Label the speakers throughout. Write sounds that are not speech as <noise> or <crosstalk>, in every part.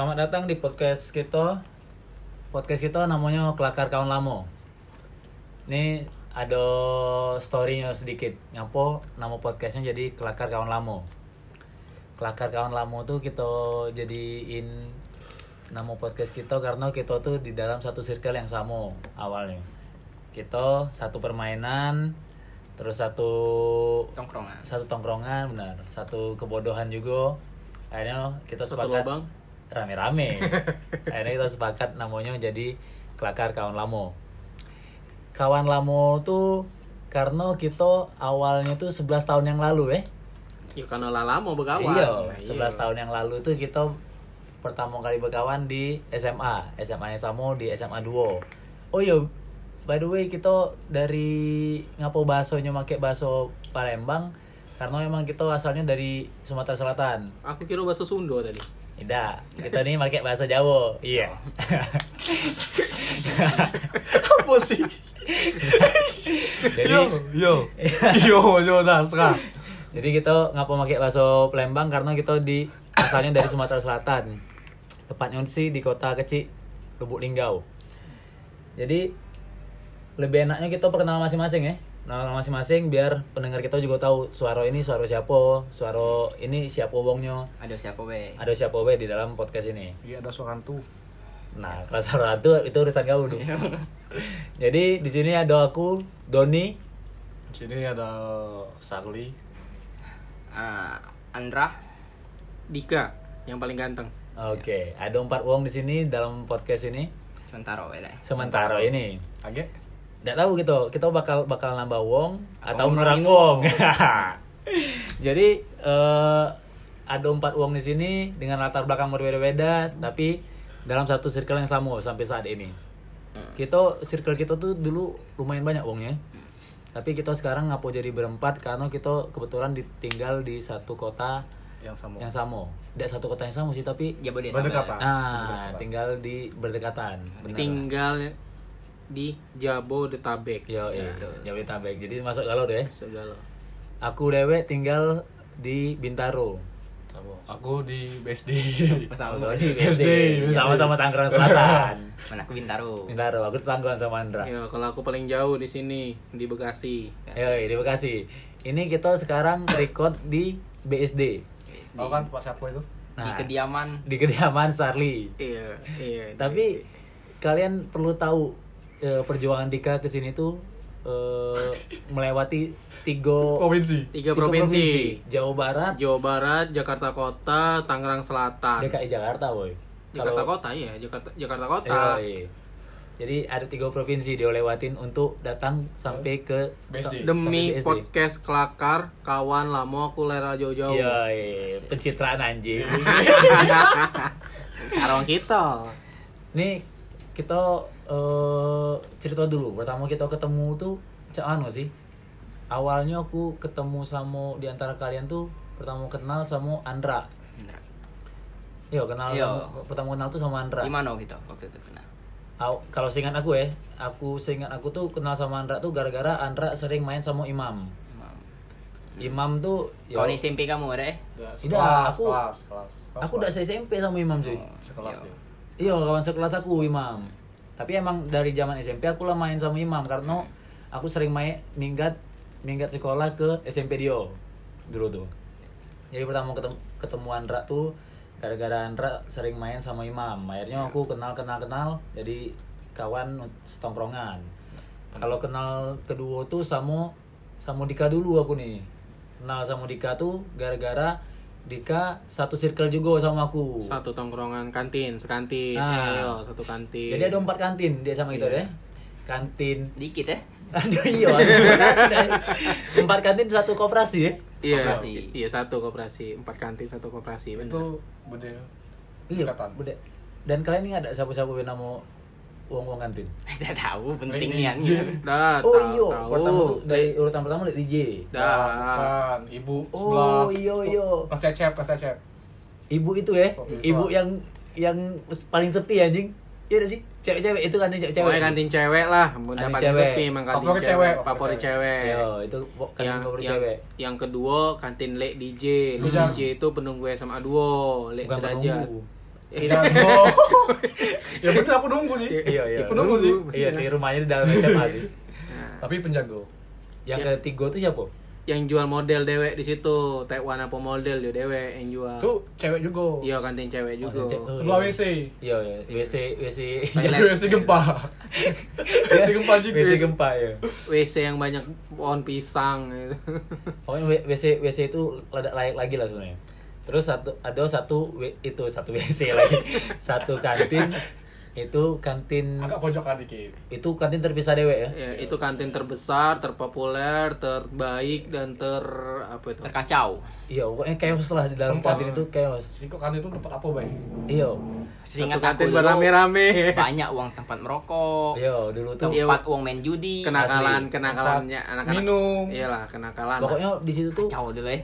Speaker 1: Selamat datang di podcast kita. Podcast kita namanya Kelakar Kawan Lamo. Ini ada storynya sedikit. Ngapo nama podcastnya jadi Kelakar Kawan Lamo. Kelakar Kawan Lamo tuh kita jadiin nama podcast kita karena kita tuh di dalam satu circle yang sama awalnya. Kita satu permainan, terus satu
Speaker 2: tongkrongan
Speaker 1: satu tongkrongan benar satu kebodohan juga akhirnya kita
Speaker 3: Satu
Speaker 1: sepakat
Speaker 3: lubang.
Speaker 1: Rame-rame <laughs> akhirnya kita sepakat namanya jadi kelakar kawan lamo kawan lamo tuh karena kita awalnya tuh 11 tahun yang lalu eh
Speaker 3: Ya karena lah lama berkawan.
Speaker 1: iya
Speaker 3: Nah,
Speaker 1: 11
Speaker 3: iya.
Speaker 1: tahun yang lalu tuh kita pertama kali berkawan di SMA SMA yang sama di SMA 2 oh iya by the way kita dari ngapo basonya make baso Palembang karena memang kita asalnya dari Sumatera Selatan
Speaker 3: Aku kira bahasa Sunda tadi.
Speaker 1: Tidak kita nih pakai bahasa Jawa iya <laughs>
Speaker 4: Apa sih?
Speaker 1: jadi
Speaker 4: Yo, yo, yo, yo, Nasra.
Speaker 1: Jadi kita ngapa pakai bahasa Palembang karena kita di asalnya dari Sumatera Selatan. Tepatnya sih di kota kecil Lubuk Linggau. Jadi lebih enaknya kita perkenalan masing-masing ya. Nama masing-masing biar pendengar kita juga tahu suara ini suara siapa, suara ini siapa wongnya,
Speaker 2: ada siapa be
Speaker 1: ada siapa we di dalam podcast ini.
Speaker 4: Iya ada suara hantu.
Speaker 1: Nah, kalau suara itu itu urusan kamu dulu. Jadi di sini ada aku, Doni,
Speaker 4: Di sini ada Sarli.
Speaker 2: Ah, Andra
Speaker 3: Dika yang paling ganteng.
Speaker 1: Oke, ada empat wong di sini dalam podcast ini.
Speaker 2: sementara deh
Speaker 1: Sementara ini,
Speaker 4: Age?
Speaker 1: Nggak tahu gitu, kita bakal bakal nambah wong atau
Speaker 2: Oh, ngurangin
Speaker 1: wong. <laughs> Jadi eh, ada empat wong di sini dengan latar belakang berbeda-beda, tapi dalam satu circle yang sama sampai saat ini. Kita circle kita tuh dulu lumayan banyak wongnya. Tapi kita sekarang ngapo jadi berempat karena kita kebetulan ditinggal di satu kota
Speaker 4: Yang sama.
Speaker 1: yang sama. Tidak satu kota yang sama sih, tapi
Speaker 2: Jabodetabek
Speaker 4: Berdekatan.
Speaker 1: nah tinggal di berdekatan. Bener.
Speaker 3: Tinggal di Jabodetabek.
Speaker 1: Yo, iya, Jabodetabek. Jadi masuk galau deh.
Speaker 3: Segala.
Speaker 1: Aku dewe tinggal di Bintaro.
Speaker 4: Sama. Aku di BSD. <laughs>
Speaker 1: Sama
Speaker 3: Sama.
Speaker 1: di
Speaker 4: BSD, <laughs>
Speaker 1: BSD. Sama-sama Tangerang Selatan. <laughs>
Speaker 2: mana ke Bintaro
Speaker 1: Bintaro, aku tetanggaan sama Andra.
Speaker 3: Ya, kalau aku paling jauh di sini di Bekasi.
Speaker 1: Yo, di Bekasi. Ini kita sekarang record di BSD.
Speaker 4: Tahu kan tempat siapa itu?
Speaker 2: di
Speaker 1: Nah,
Speaker 2: kediaman
Speaker 1: di kediaman Sarli.
Speaker 3: Iya, iya. di
Speaker 1: Tapi
Speaker 3: BSD.
Speaker 1: kalian perlu tahu eh, perjuangan Dika ke sini tuh eh, melewati tiga
Speaker 4: Provinsi.
Speaker 3: tiga
Speaker 1: tiga
Speaker 3: provinsi.
Speaker 1: Jawa Barat,
Speaker 3: Jawa Barat, Jakarta Kota, Tangerang Selatan.
Speaker 1: DKI Jakarta, boy.
Speaker 3: Jakarta
Speaker 1: Kalau-
Speaker 3: Kota ya, Jakarta Jakarta Kota.
Speaker 1: Yoi. Jadi ada tiga provinsi dia lewatin untuk datang sampai ke
Speaker 4: BSD.
Speaker 3: Demi
Speaker 1: Sampai BSD.
Speaker 3: podcast kelakar, kawan lama aku lera jauh-jauh.
Speaker 1: Yoi, pencitraan anjing. <laughs>
Speaker 3: Carong kita.
Speaker 1: Nih kita eh, cerita dulu. Pertama kita ketemu tuh anu sih. Awalnya aku ketemu sama di antara kalian tuh pertama kenal sama Andra. Yo kenal
Speaker 2: Yo.
Speaker 1: sama- pertama kenal tuh sama Andra.
Speaker 2: gimana gitu waktu itu kena
Speaker 1: Aw- kalau seingat aku ya, aku seingat aku tuh kenal sama Andra tuh gara-gara Andra sering main sama Imam.
Speaker 2: Imam.
Speaker 1: Imam tuh yo,
Speaker 2: kau di SMP kamu ada eh
Speaker 1: Tidak, aku-
Speaker 4: kelas, kelas. Kelas,
Speaker 1: aku udah. SMP sama Imam cuy.
Speaker 2: Oh,
Speaker 4: sekelas
Speaker 2: iya.
Speaker 4: dia.
Speaker 1: Iya kawan sekelas aku Imam. Tapi emang dari zaman SMP aku lah main sama Imam karena aku sering main minggat minggat sekolah ke SMP Dio dulu tuh. Jadi pertama ketemu, ketemu Andra tuh gara-gara Andra sering main sama Imam. Akhirnya aku kenal kenal kenal jadi kawan setongkrongan. Kalau kenal kedua tuh sama sama Dika dulu aku nih. Kenal sama Dika tuh gara-gara Dika satu circle juga sama aku.
Speaker 3: Satu tongkrongan kantin, sekantin.
Speaker 1: Ah.
Speaker 3: Ayo, satu kantin.
Speaker 1: Jadi ada empat kantin dia sama kita
Speaker 3: Iya.
Speaker 1: deh. Kantin.
Speaker 2: dikit ya
Speaker 1: Aduh iya. ada empat kantin satu koperasi ya.
Speaker 3: Iya,
Speaker 2: Koperasi.
Speaker 3: iya satu koperasi, empat kantin satu koperasi. bener.
Speaker 4: Itu bude
Speaker 1: Iya. Dan kalian ini ada siapa-siapa yang nama uang uang kantin?
Speaker 2: tidak tahu penting nih kan
Speaker 3: Dah,
Speaker 1: Oh
Speaker 3: tahu,
Speaker 1: iya.
Speaker 3: tahu.
Speaker 1: Pertama tuh dari urutan pertama lihat DJ.
Speaker 3: Dah.
Speaker 4: Bukan, ibu
Speaker 1: Oh,
Speaker 4: 11.
Speaker 1: iya, iya.
Speaker 4: Mas Cecep, Mas Cecep.
Speaker 1: Ibu itu ya.
Speaker 4: Oh, iya.
Speaker 1: Ibu yang yang paling sepi anjing. Iya udah sih. Cewek-cewek itu kantin cewek-cewek.
Speaker 3: Pokoknya kantin cewek lah,
Speaker 1: Kantin
Speaker 3: paling
Speaker 1: cewek.
Speaker 3: sepi emang kantin
Speaker 4: Favorit
Speaker 3: cewek,
Speaker 4: cewek,
Speaker 3: favorit cewek.
Speaker 1: Yo, itu kantin
Speaker 3: yang
Speaker 1: favorit
Speaker 3: yang,
Speaker 1: cewek.
Speaker 3: yang kedua kantin lek DJ, Lek DJ itu penunggu SMA duo, lek
Speaker 1: Bukan
Speaker 3: derajat.
Speaker 1: penunggu.
Speaker 4: Jago. <laughs> ya bener aku nunggu sih.
Speaker 1: Iya, iya.
Speaker 4: Aku nunggu sih.
Speaker 1: Iya sih rumahnya di dalam SMA sih.
Speaker 3: Nah,
Speaker 4: Tapi penjago.
Speaker 1: Yang
Speaker 3: Ya.
Speaker 1: ketiga tuh siapa?
Speaker 3: yang jual model dewek di situ Taiwan apa model dia dewek yang jual
Speaker 4: Tuh cewek juga.
Speaker 3: iya kantin cewek juga
Speaker 1: kantin cewek.
Speaker 4: Sebelah WC.
Speaker 1: Iya, iya. WC WC.
Speaker 4: WC gempa. <laughs> WC gempa juga.
Speaker 1: WC gempa ya.
Speaker 3: WC yang banyak pohon pisang gitu.
Speaker 1: Pokoknya WC WC itu layak lagi lah sebenarnya. Terus satu ada satu itu satu <laughs> WC lagi. satu kantin itu kantin
Speaker 4: Agak pojokan dikit.
Speaker 1: itu kantin terpisah dewek ya.
Speaker 3: ya, itu kantin terbesar terpopuler terbaik dan ter apa itu
Speaker 2: Terkacau.
Speaker 1: Iya, pokoknya chaos lah di dalam kantin itu chaos.
Speaker 4: Sih kok kan itu tempat apa, Bay?
Speaker 1: Iya.
Speaker 2: Seingat aku
Speaker 3: kantin
Speaker 2: dulu
Speaker 3: beramai-ramai
Speaker 2: banyak uang tempat merokok.
Speaker 1: Iya, dulu tuh
Speaker 3: Iya.
Speaker 2: Tempat uang main judi.
Speaker 3: kenakalan kenakalannya anak-anak
Speaker 4: Minum.
Speaker 3: iyalah kenakalan
Speaker 1: pokoknya di situ tuh
Speaker 2: Kacau dulu ya.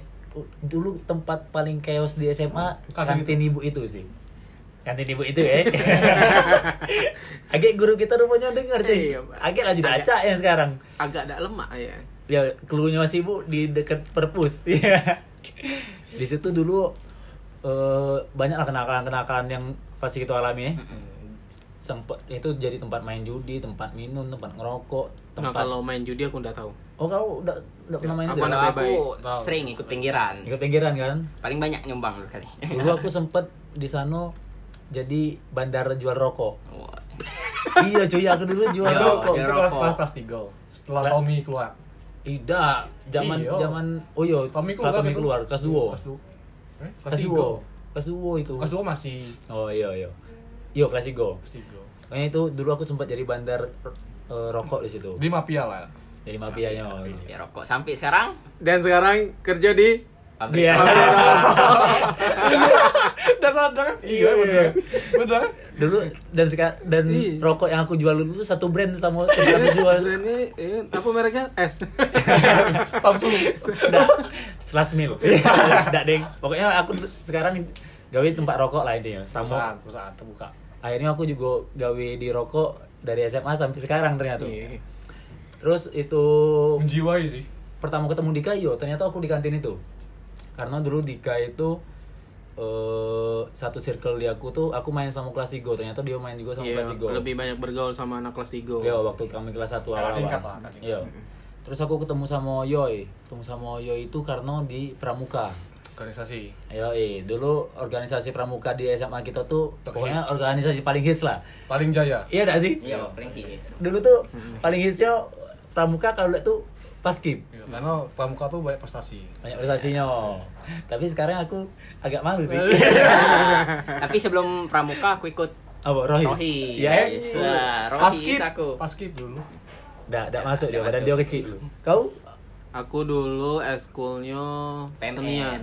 Speaker 1: Dulu tempat paling chaos di SMA
Speaker 4: Kantin
Speaker 1: kantin ibu itu sih. Kantin ibu itu ya. <laughs> Agak guru kita rupanya dengar cuy.
Speaker 3: Iya.
Speaker 1: Agak lagi acak yang sekarang.
Speaker 3: agak ada lemak ya
Speaker 1: Ya, keluarnya masih ibu di dekat perpus. <laughs> Di situ dulu eh, banyak kenakalan-kenakalan yang pasti kita alami ya. Sempat itu jadi tempat main judi, tempat minum, tempat ngerokok,
Speaker 3: nah
Speaker 1: tempat
Speaker 3: kalau main judi aku udah tahu
Speaker 1: Oh, kau udah udah pernah main
Speaker 3: bye-bye?
Speaker 2: aku
Speaker 4: Tahu.
Speaker 2: sering ikut pinggiran.
Speaker 1: Ikut pinggiran kan?
Speaker 2: Paling banyak nyumbang kali.
Speaker 1: Dulu aku sempet di sana jadi bandar jual rokok.
Speaker 2: Wah.
Speaker 1: iya cuy, aku dulu jual
Speaker 2: Iya,
Speaker 1: rokok.
Speaker 2: jual
Speaker 4: Itu kelas
Speaker 2: rokok.
Speaker 4: kelas kelas tiga. Setelah
Speaker 1: Lah.
Speaker 4: Tommy keluar.
Speaker 1: Tidak, zaman
Speaker 4: Iya.
Speaker 1: zaman oh iya,
Speaker 4: Tommy keluar
Speaker 1: Tommy keluar kelas 2.
Speaker 4: Kelas dua. Eh,
Speaker 1: Kelas
Speaker 4: tiga.
Speaker 1: 2. Kelas 2 itu.
Speaker 4: Kelas dua masih
Speaker 1: Oh iya iya. Iya 3.
Speaker 4: kelas tiga.
Speaker 1: Makanya itu dulu aku sempat jadi bandar eh, rokok di situ.
Speaker 4: Di mafia lah.
Speaker 1: Jadi mafianya. oh, iya.
Speaker 2: Ya rokok sampai sekarang
Speaker 3: dan sekarang kerja di
Speaker 2: pabrik
Speaker 1: Iya. <laughs>
Speaker 4: Dasar kan? Iya bener. Bener.
Speaker 1: dulu dan sekarang dan
Speaker 3: Iya.
Speaker 1: rokok yang aku jual dulu tuh satu brand sama yang aku jual.
Speaker 3: brandnya eh, apa mereknya S <laughs>
Speaker 4: Samsung.
Speaker 1: Nggak, slash meal. Nggak, deng. Pokoknya aku sekarang gawe tempat rokok lah intinya. Sama
Speaker 4: Perusahaan, perusahaan terbuka.
Speaker 1: Akhirnya aku juga gawe di rokok dari SMA sampai sekarang ternyata.
Speaker 3: Iya.
Speaker 1: Terus itu
Speaker 4: Menjiwai sih.
Speaker 1: pertama ketemu Dika yo, ternyata aku di kantin itu. Karena dulu Dika itu eh satu circle di aku tuh aku main sama kelas Igo ternyata dia main juga sama
Speaker 3: Iya,
Speaker 1: kelas Igo
Speaker 3: lebih banyak bergaul sama anak kelas Igo.
Speaker 1: Iya, waktu kami kelas 1
Speaker 4: Kakak
Speaker 1: awal
Speaker 4: tingkat.
Speaker 1: Iya. Terus aku ketemu sama Yoy. Ketemu sama Yoy itu karena di Pramuka.
Speaker 4: Organisasi.
Speaker 1: Yoi, dulu organisasi pramuka di SMA kita tuh pokoknya organisasi paling hits lah.
Speaker 4: Paling jaya.
Speaker 1: Iya gak sih?
Speaker 2: Iya, paling hits.
Speaker 1: Dulu tuh paling hitsnya pramuka kalau lihat tuh paskib.
Speaker 4: Iya, karena pramuka tuh banyak prestasi.
Speaker 1: Banyak prestasinya. Tapi sekarang aku agak malu sih. <laughs>
Speaker 2: Tapi sebelum pramuka aku ikut
Speaker 1: Apa Rohis?
Speaker 2: Rohis.
Speaker 1: Ya,
Speaker 2: Yes. Nah, Rohis
Speaker 4: Paskib,
Speaker 2: aku.
Speaker 4: paskib dulu.
Speaker 1: Enggak, enggak masuk dia,
Speaker 2: Nggak
Speaker 1: badan dia kecil. Kau?
Speaker 3: Aku dulu ekskulnya
Speaker 2: PMR.
Speaker 3: senian.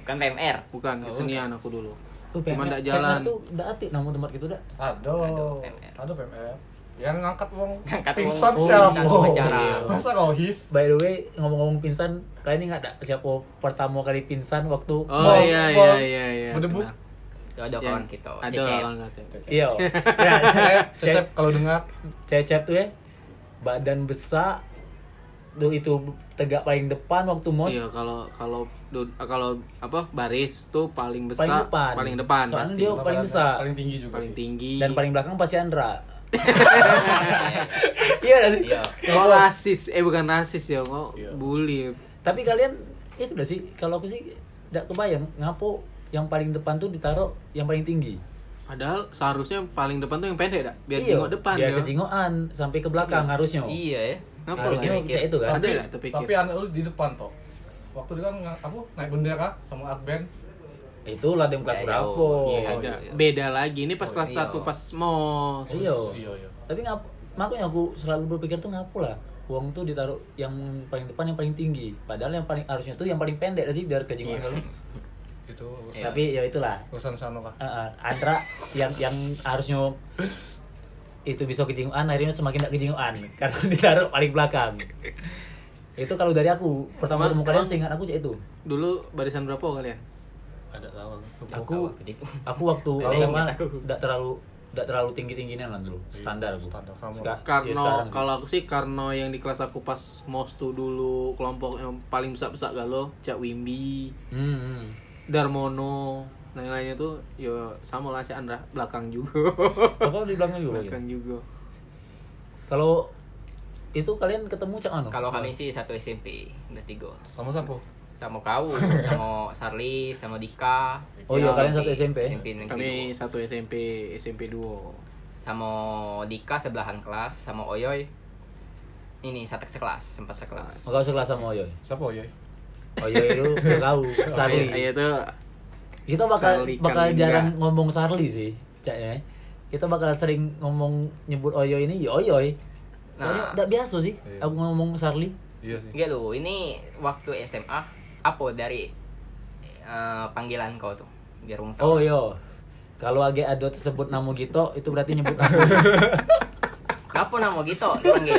Speaker 2: Bukan PMR.
Speaker 3: Bukan, kesenian aku dulu.
Speaker 1: Oh,
Speaker 3: Cuma ndak jalan.
Speaker 1: tuh enggak aktif nama tempat gitu dah.
Speaker 4: Ada.
Speaker 2: Ada PMR.
Speaker 4: Ada PMR. Yang ngangkat wong
Speaker 2: Ngangkat wong-
Speaker 4: pingsan
Speaker 1: oh,
Speaker 4: siapa?
Speaker 2: pingsan upacara.
Speaker 4: Masa rohis?
Speaker 1: By the way, ngomong-ngomong pingsan, kali ini nggak ada siapa pertama kali pingsan waktu
Speaker 3: Oh
Speaker 4: Bol,
Speaker 3: iya iya iya iya.
Speaker 4: Berdebuk.
Speaker 3: benar.
Speaker 2: Itu ada kawan kita.
Speaker 3: Ada kawan kita.
Speaker 1: Iya. Ya,
Speaker 4: Cecep,
Speaker 1: Cecep <laughs>
Speaker 4: Cecep kalau dengar
Speaker 1: Cecep tuh ya badan besar tuh itu tegak paling depan waktu mos.
Speaker 3: Iya kalau kalau du- kalau apa baris tuh paling besar
Speaker 1: paling depan.
Speaker 3: paling depan
Speaker 1: soalnya
Speaker 3: pasti.
Speaker 1: dia paling besar.
Speaker 4: paling tinggi juga
Speaker 3: paling
Speaker 4: sih.
Speaker 3: tinggi.
Speaker 1: Dan paling belakang pasti Andra. <laughs> Iya?
Speaker 2: Iya.
Speaker 3: oh rasis eh bukan rasis ya kok
Speaker 4: Iya.
Speaker 3: bully.
Speaker 1: Tapi kalian itu udah sih. Kalau aku sih tidak kebayang ngapo yang paling depan tuh ditaruh yang paling tinggi.
Speaker 3: Padahal seharusnya yang paling depan tuh yang pendek dak. Biar
Speaker 1: Iya,
Speaker 3: tengok depan
Speaker 1: biar
Speaker 3: ya
Speaker 1: sampai ke belakang harusnya.
Speaker 2: Iya ya.
Speaker 3: Ngapa
Speaker 1: harusnya bisa itu kan
Speaker 3: Ada
Speaker 4: tapi
Speaker 3: nggak terpikir?
Speaker 4: tapi anak lu di depan toh waktu dia kan nggak- apa naik bendera sama art band
Speaker 1: itu latihan kelas
Speaker 2: Ya,
Speaker 1: berapa.
Speaker 3: Iya,
Speaker 2: Oh,
Speaker 3: ada.
Speaker 2: iya.
Speaker 3: beda lagi ini pas
Speaker 2: Oh,
Speaker 3: kelas
Speaker 2: iya.
Speaker 3: 1 pas mos
Speaker 1: iya
Speaker 4: iya iya
Speaker 1: tapi ngap makanya aku selalu berpikir tuh ngapu lah uang tuh ditaruh yang paling depan yang paling tinggi padahal yang paling harusnya tuh yang paling pendek sih biar
Speaker 2: Iya.
Speaker 1: kalau <laughs>
Speaker 4: itu urusan
Speaker 2: Iya.
Speaker 1: tapi ya itulah
Speaker 4: urusan sana lah
Speaker 1: Uh, uh, Andra yang yang harusnya itu bisa kejinguan akhirnya semakin tidak kejinguan. Karena <laughs> ditaruh paling belakang. Itu kalau dari aku pertama ketemu kalian seingat aku cek itu.
Speaker 3: dulu barisan berapa kalian?
Speaker 4: Ada tahu
Speaker 1: aku aku waktu SMA
Speaker 2: aku.
Speaker 1: tidak terlalu tidak terlalu tinggi tingginya lah dulu. Standar aku.
Speaker 4: standar sama.
Speaker 1: Seka- ya sekarang
Speaker 3: kalau aku sih karena yang di kelas aku pas mos tuh dulu kelompok yang paling besar besar galau Cak Wimbi
Speaker 1: Hmm, hmm.
Speaker 3: Darmono yang lainnya tuh yo sama lah si Andra belakang juga
Speaker 1: Apa di belakang juga?
Speaker 3: belakang juga
Speaker 1: Kalau itu kalian ketemu cak anu?
Speaker 2: Kalau kami sih satu SMP, bertiga.
Speaker 4: Sama siapa?
Speaker 2: Sama kau, <laughs> sama Sarli, sama Dika.
Speaker 1: Oh iya, kalian satu SMP?
Speaker 2: SMP negeri
Speaker 3: kami
Speaker 2: dua.
Speaker 3: satu SMP SMP 2
Speaker 2: sama Dika sebelahan kelas, sama Oyoy. Ini satu sekelas, sempat sekelas.
Speaker 1: Oh, kau sekelas sama Oyoy.
Speaker 4: Siapa ya?
Speaker 1: Oyoy itu kau, <laughs> Sarli.
Speaker 3: Iya tuh
Speaker 1: Kita bakal
Speaker 3: Sarli
Speaker 1: bakal jarang ngomong Sarli sih, cak ya. Kita bakal sering ngomong nyebut Oyoy ini ya Oyoy. Soalnya
Speaker 2: Nah.
Speaker 1: biasa sih
Speaker 4: Iya.
Speaker 1: aku ngomong Sarli.
Speaker 4: Iya sih.
Speaker 2: Enggak lu, ini waktu SMA apa dari eh, panggilan kau tuh? Biar tahu.
Speaker 1: Oh yo. Kalau agak ada tersebut nama Gito itu berarti nyebut aku. <laughs>
Speaker 2: Apa nama gitu dipanggil? <laughs>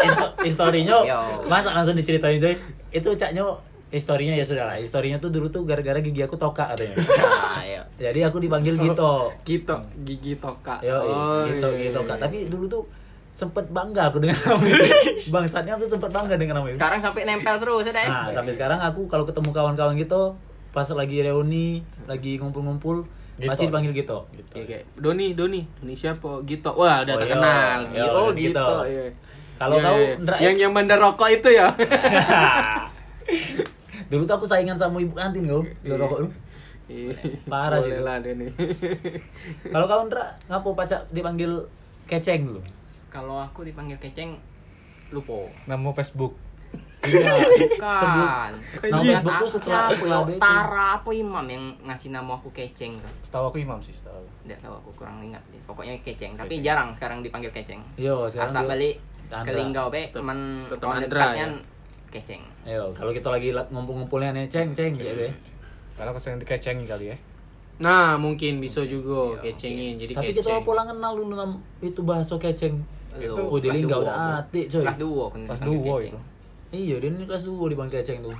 Speaker 1: Histo- historinya
Speaker 2: Yo.
Speaker 1: masa langsung diceritain coy. Itu caknya historinya ya sudah lah. Historinya tuh dulu tuh gara-gara gigi aku toka katanya.
Speaker 2: Nah, <laughs> iya.
Speaker 1: Jadi aku dipanggil Gito.
Speaker 3: Gito gigi toka
Speaker 1: Yo,
Speaker 3: Oh,
Speaker 1: Gito
Speaker 3: iya,
Speaker 1: Gito
Speaker 3: iya, iya.
Speaker 1: Tapi dulu tuh sempet bangga aku dengan nama itu. <laughs> Bangsatnya aku sempet bangga dengan nama itu.
Speaker 2: Sekarang sampai nempel terus ya?
Speaker 1: Nah, sampai sekarang aku kalau ketemu kawan-kawan gitu pas lagi reuni, lagi ngumpul-ngumpul,
Speaker 4: Gito.
Speaker 1: masih dipanggil Gito.
Speaker 3: Iya, kayak Doni, Doni, Doni siapa? Gito. Wah, udah
Speaker 1: Oh, iya.
Speaker 3: terkenal.
Speaker 1: Iya,
Speaker 3: oh,
Speaker 1: Gito.
Speaker 3: Gito. Iya.
Speaker 1: Kalau
Speaker 3: Iya,
Speaker 1: kau,
Speaker 3: iya. Yang yang bandar rokok itu ya. <laughs>
Speaker 1: Dulu tuh aku saingan sama ibu kantin kau, di rokok lu.
Speaker 3: Iya.
Speaker 1: Parah sih
Speaker 3: lah Doni. <laughs>
Speaker 1: Kalau kau Ndra, ngapo pacak dipanggil keceng dulu?
Speaker 2: Kalau aku dipanggil keceng, lupa.
Speaker 4: Nama Facebook.
Speaker 1: Iya, <laughs>
Speaker 2: Bukan.
Speaker 1: Nama Facebook tuh setelah setelah
Speaker 2: ya? Tara apa imam yang ngasih nama aku keceng kan?
Speaker 4: Setahu aku Imam sih, setahu. aku.
Speaker 2: Tidak tahu aku kurang ingat deh. Pokoknya keceng, tapi jarang sekarang dipanggil keceng.
Speaker 1: Yo, sekarang
Speaker 2: Asal balik ke Linggau be, teman kawan
Speaker 3: Andra,
Speaker 2: dekatnya
Speaker 3: ya?
Speaker 2: Keceng.
Speaker 1: Ayo, kalau kita lagi la- ngumpul-ngumpulnya nih, ceng, ceng, ya deh.
Speaker 4: Karena aku sering dikecengi kali ya.
Speaker 3: Nah, mungkin bisa juga
Speaker 2: Iya,
Speaker 3: kecengin. Jadi
Speaker 1: Tapi
Speaker 3: keceng.
Speaker 1: kita pulang kenal dulu nam itu bahasa keceng.
Speaker 4: Itu-
Speaker 1: Oh, di
Speaker 2: kelas
Speaker 1: Linggau udah atik, coy.
Speaker 2: Kelas 2 aku
Speaker 4: Kelas
Speaker 2: dipanggil
Speaker 4: dua
Speaker 2: keceng.
Speaker 4: itu.
Speaker 1: Iya, dia ini kelas 2 dipanggil keceng tuh.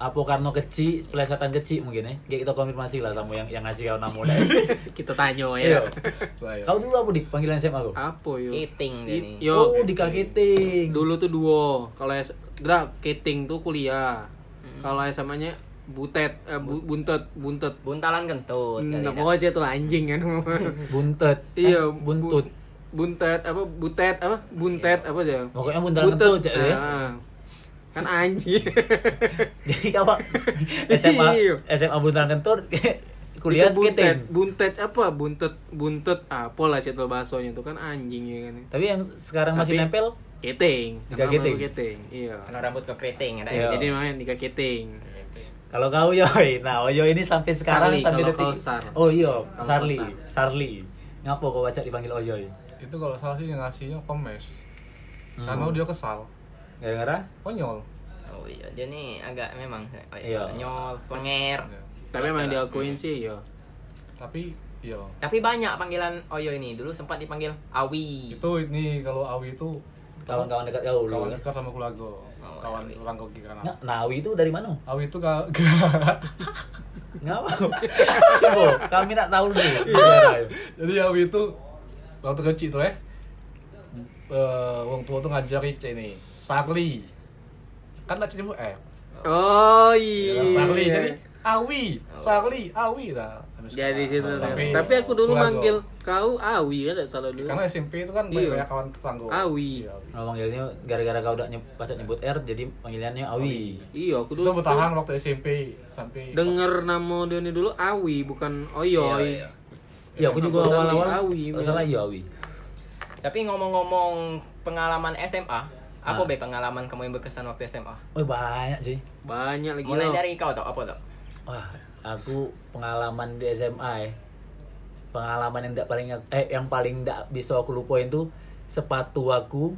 Speaker 1: Apa karena kecil, pelesetan kecil mungkin ya? Kayak kita konfirmasi lah sama yang yang ngasih kau nama udah.
Speaker 3: kita tanya
Speaker 1: Iya.
Speaker 3: ya.
Speaker 4: Lah, ya.
Speaker 1: Kau dulu apa dik panggilan SMA kau?
Speaker 3: Apa yo? It-
Speaker 2: nih.
Speaker 3: Yo,
Speaker 1: oh, di Kaketing.
Speaker 3: dulu tuh duo. Kalau Dra, keting tuh kuliah. Kalau SMA-nya butet, eh, bu- buntet, buntet.
Speaker 2: Buntalan kentut.
Speaker 3: Nah,
Speaker 2: ya.
Speaker 3: pokoknya tuh anjing kan. <laughs>
Speaker 1: Buntet.
Speaker 3: iya,
Speaker 1: Eh, buntut.
Speaker 3: bu- buntet apa butet apa buntet apa aja
Speaker 1: Pokoknya buntalan kentut, Cak, ya.
Speaker 3: Kan anjing <laughs>
Speaker 1: Jadi kau SMA <laughs>
Speaker 3: Iya.
Speaker 1: SMA buntalan kentut <laughs> kuliah
Speaker 3: Itu buntet
Speaker 1: Keting.
Speaker 3: buntet apa buntet buntet apa lah cetel bahasanya tuh kan anjing ya kan
Speaker 1: Tapi yang sekarang masih
Speaker 3: Tapi-
Speaker 1: nempel
Speaker 3: keting Nama
Speaker 1: keting.
Speaker 3: keting iya
Speaker 2: Karena rambut ke keriting ada
Speaker 1: Iya.
Speaker 2: ya.
Speaker 3: jadi main di keting
Speaker 1: Kalau kau Yoy, nah Oyo ini sampai sekarang
Speaker 3: Sarli,
Speaker 1: sampai
Speaker 3: kalau
Speaker 1: detik.
Speaker 3: kau Sar.
Speaker 1: Oh iya,
Speaker 3: Kalau
Speaker 1: Sarli, Sarli. Ngapa kau baca dipanggil Oyoy?
Speaker 4: Itu kalau salah sih ngasihnya komes.
Speaker 1: Hmm.
Speaker 4: Karena dia kesal.
Speaker 1: Gara-gara
Speaker 4: Konyol.
Speaker 2: Oh iya, dia nih agak memang oh,
Speaker 1: Iya.
Speaker 2: nyol, plenger.
Speaker 4: Ya.
Speaker 3: tapi emang diakuin sih ya
Speaker 4: Tapi iya.
Speaker 2: Tapi banyak panggilan Oyo ini. Dulu sempat dipanggil Awi.
Speaker 4: Itu ini kalau Awi itu
Speaker 1: kawan-kawan dekat dulu.
Speaker 4: kawan
Speaker 1: kan?
Speaker 4: dekat sama keluarga.
Speaker 2: Oh,
Speaker 4: kawan
Speaker 2: Awi.
Speaker 4: orang kaki kanan.
Speaker 1: Nah, Nawi itu dari mana?
Speaker 4: Awi itu gak <laughs>
Speaker 1: Ngapa? Coba, kami nak tahu dulu. <laughs>
Speaker 3: Iya.
Speaker 4: Jadi Awi itu waktu kecil tuh ya. Eh, wong tua tuh ngajari cek ini Sarli. Kan nak nyebut eh.
Speaker 3: oh
Speaker 4: Ya,
Speaker 3: iya
Speaker 4: Sarli jadi Awi, Sarli, Awi lah.
Speaker 3: Jadi situ
Speaker 4: Sampai
Speaker 3: tapi aku dulu manggil kau Awi kan salah dulu
Speaker 4: karena SMP itu kan
Speaker 3: Iya.
Speaker 4: banyak kawan tetangga.
Speaker 3: Awi.
Speaker 4: Iya, Awi.
Speaker 1: Oh, panggilnya gara-gara kau udah nyebut, pas nyebut R jadi panggilannya Awi.
Speaker 3: iya aku
Speaker 4: Itu
Speaker 3: dulu
Speaker 4: bertahan waktu SMP sampai
Speaker 3: denger nama dia ini dulu Awi bukan Oyoy
Speaker 2: Iya, iya.
Speaker 1: Iya, aku juga awal-awal
Speaker 3: Awi.
Speaker 1: Kalau salah iya Awi.
Speaker 2: Tapi ngomong-ngomong pengalaman SMA, apa
Speaker 1: Ah.
Speaker 2: be pengalaman kamu yang berkesan waktu SMA?
Speaker 1: Oh, banyak sih.
Speaker 3: banyak lagi
Speaker 2: Mulai
Speaker 3: loh.
Speaker 2: dari kau tau apa tau?
Speaker 1: Wah, aku pengalaman di SMA ya. Pengalaman yang tidak paling eh yang paling tidak bisa aku lupain tuh sepatu aku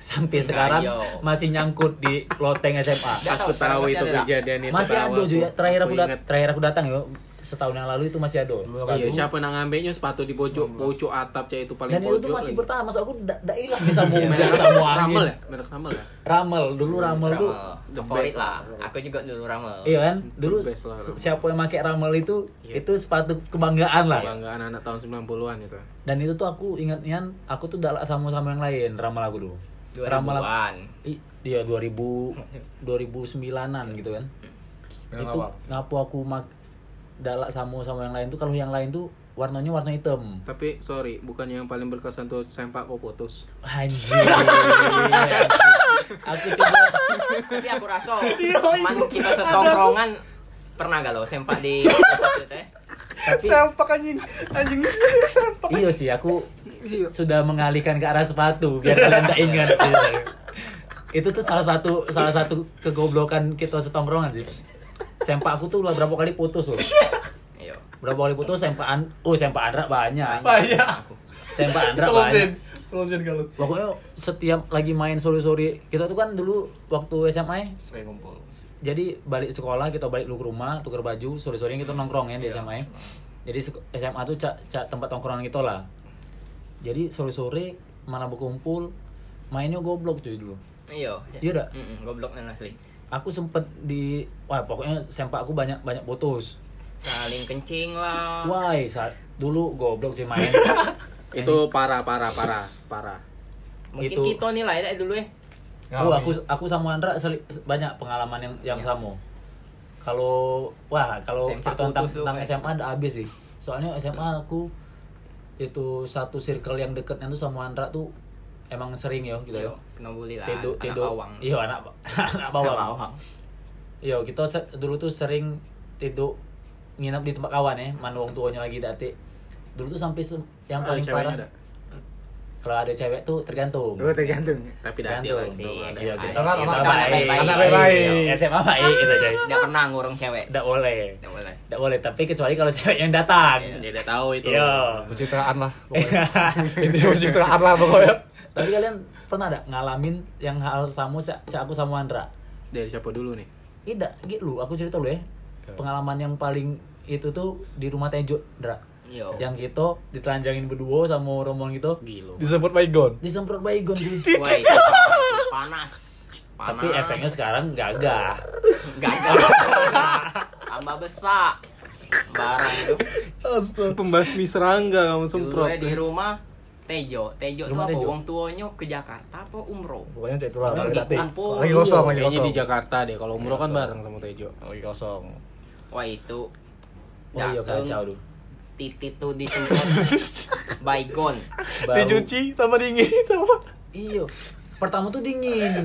Speaker 1: sampai sekarang
Speaker 2: yo.
Speaker 1: masih nyangkut di loteng SMA.
Speaker 3: Aku
Speaker 2: tahu,
Speaker 3: itu kejadian itu
Speaker 1: Masih ada juga. Terakhir aku,
Speaker 3: Aku
Speaker 1: dat-
Speaker 3: ingat.
Speaker 1: terakhir aku datang yo setahun yang lalu itu masih ada.
Speaker 3: Iya, siapa yang ngambilnya sepatu di pojok pojok atap cah itu paling
Speaker 1: Dan
Speaker 3: pojok.
Speaker 1: itu tuh masih bertahan, maksud aku tidak hilang bisa mau
Speaker 3: Merek
Speaker 1: hujan sama angin.
Speaker 3: Ramel ya? Merek Ramel ya?
Speaker 1: Ramel, dulu Ramel tuh
Speaker 3: the best
Speaker 2: lah.
Speaker 3: lah.
Speaker 2: Aku juga dulu Ramel.
Speaker 1: Iya kan? Dulu siapa yang pakai Ramel itu
Speaker 3: Iya.
Speaker 1: itu sepatu kebanggaan lah.
Speaker 3: Banggaan anak tahun 90-an itu.
Speaker 1: Dan itu tuh aku ingatnya aku tuh tidak sama sama yang lain Ramel aku dulu. Ramel aku,
Speaker 2: 2000-an.
Speaker 1: I- iya 2000 2009-an gitu kan.
Speaker 4: Yang
Speaker 1: itu ngapu aku mak Dalak Samu sama yang lain tuh kalau yang lain tuh warnanya warna hitam.
Speaker 3: Tapi sorry, bukan yang paling berkesan tuh sempak kok putus.
Speaker 1: Anjir. <laughs> aku coba
Speaker 2: Tapi aku rasa teman kita setongkrongan pernah gak lo sempak di <laughs> teh?
Speaker 4: Sempak anjing. Anjing <laughs> sempak.
Speaker 1: Iya sih, aku sudah mengalihkan ke arah sepatu biar kalian tak ingat sih. Itu tuh salah satu salah satu kegoblokan kita setongkrongan sih. Sempak aku tuh udah berapa kali putus loh.
Speaker 2: Iya.
Speaker 1: Berapa kali putus sempakan, oh sempak Andra banyak.
Speaker 4: Banyak.
Speaker 1: Sempak Andra banyak.
Speaker 4: Solusin kalau.
Speaker 1: Pokoknya setiap lagi main sore-sore, kita tuh kan dulu waktu SMA ya,
Speaker 4: Sering ngumpul.
Speaker 1: jadi balik sekolah kita balik dulu ke rumah tuker baju sore-sore kita nongkrong ya di
Speaker 4: Iya.
Speaker 1: SMA ya. jadi SMA tuh cak cak tempat nongkrongan gitu lah jadi sore-sore mana berkumpul mainnya goblok cuy dulu
Speaker 2: Iya.
Speaker 1: Iya dah?
Speaker 2: Goblok dan asli.
Speaker 1: aku sempet di wah pokoknya sempak aku banyak banyak putus
Speaker 2: Saling kencing lah.
Speaker 1: wah saat dulu goblok sih main <laughs>
Speaker 3: Itu parah, parah, parah, parah.
Speaker 2: Mungkin
Speaker 1: Itu-
Speaker 2: kita nilai dah dulu ya.
Speaker 1: Oh, aku aku sama Andra seli- banyak pengalaman yang yang
Speaker 2: Iya.
Speaker 1: sama. Kalau wah kalau cerita tentang, tentang. SMA ada habis sih. Soalnya SMA aku itu satu circle yang deketnya tuh sama Andra tuh emang sering ya gitu ya.
Speaker 2: Iya, kena bully lah.
Speaker 1: Tidur
Speaker 2: anak
Speaker 1: tidur.
Speaker 2: bawang.
Speaker 1: Iya anak anak <laughs>
Speaker 2: Anak
Speaker 1: bawang. Iya kita dulu tuh sering tidur nginap di tempat kawan ya, mana wong tuanya lagi dati. Dulu tuh sampai yang paling
Speaker 3: ceweknya
Speaker 1: parah.
Speaker 3: ada?
Speaker 1: Kalau ada cewek tuh tergantung.
Speaker 3: Oh, tergantung. Tapi dati
Speaker 1: Tergantung.
Speaker 3: lagi.
Speaker 2: Iya,
Speaker 1: Iya,
Speaker 2: ada.
Speaker 1: kita
Speaker 4: kan anak
Speaker 1: baik.
Speaker 4: Anak baik-baik.
Speaker 1: Iya, SMA baik kita coy.
Speaker 2: Tidak pernah ngurung cewek.
Speaker 1: Tidak boleh.
Speaker 2: Tidak boleh.
Speaker 1: Boleh, tapi kecuali kalau cewek yang datang.
Speaker 2: Iya.
Speaker 3: Dia udah tahu itu.
Speaker 1: Iya.
Speaker 4: Pencitraan lah. <laughs> Intinya pencitraan lah pokoknya.
Speaker 1: tapi kalian pernah ada ngalamin yang hal sama sa- sa- aku sama Andra?
Speaker 3: Dari siapa dulu nih?
Speaker 1: Tidak, gitu aku cerita dulu ya. Pengalaman yang paling itu tuh di rumah Tejo, Andra.
Speaker 2: Iya.
Speaker 1: Yang kita ditelanjangin berdua sama rombongan gitu.
Speaker 3: Gilo.
Speaker 4: Baygon.
Speaker 1: Disemprot baygon cuy.
Speaker 2: Wah, itu panas. Panas.
Speaker 1: Tapi efeknya sekarang gagah.
Speaker 2: gagal. <laughs> Tambah besar. Barang itu.
Speaker 3: Astaga. Pembasmi serangga kamu
Speaker 2: Dulu
Speaker 3: semprot.
Speaker 2: di rumah Tejo. Tejo tuh
Speaker 1: Rumah
Speaker 2: apa? Wong tuanya ke Jakarta apa umroh?
Speaker 4: Pokoknya itulah.
Speaker 2: Orang
Speaker 4: Lagi
Speaker 2: di kampung.
Speaker 4: Lagi kosong, lagi
Speaker 3: Kayaknya
Speaker 4: kosong.
Speaker 3: di Jakarta deh. Kalau umroh kan bareng sama Tejo.
Speaker 4: Lagi kosong.
Speaker 2: Wah itu.
Speaker 1: Oh iya kacau tuh.
Speaker 2: Titit tuh disemprot <laughs> baygon.
Speaker 4: Dicuci sama dingin <laughs> sama.
Speaker 1: Iya. Pertama tuh dingin.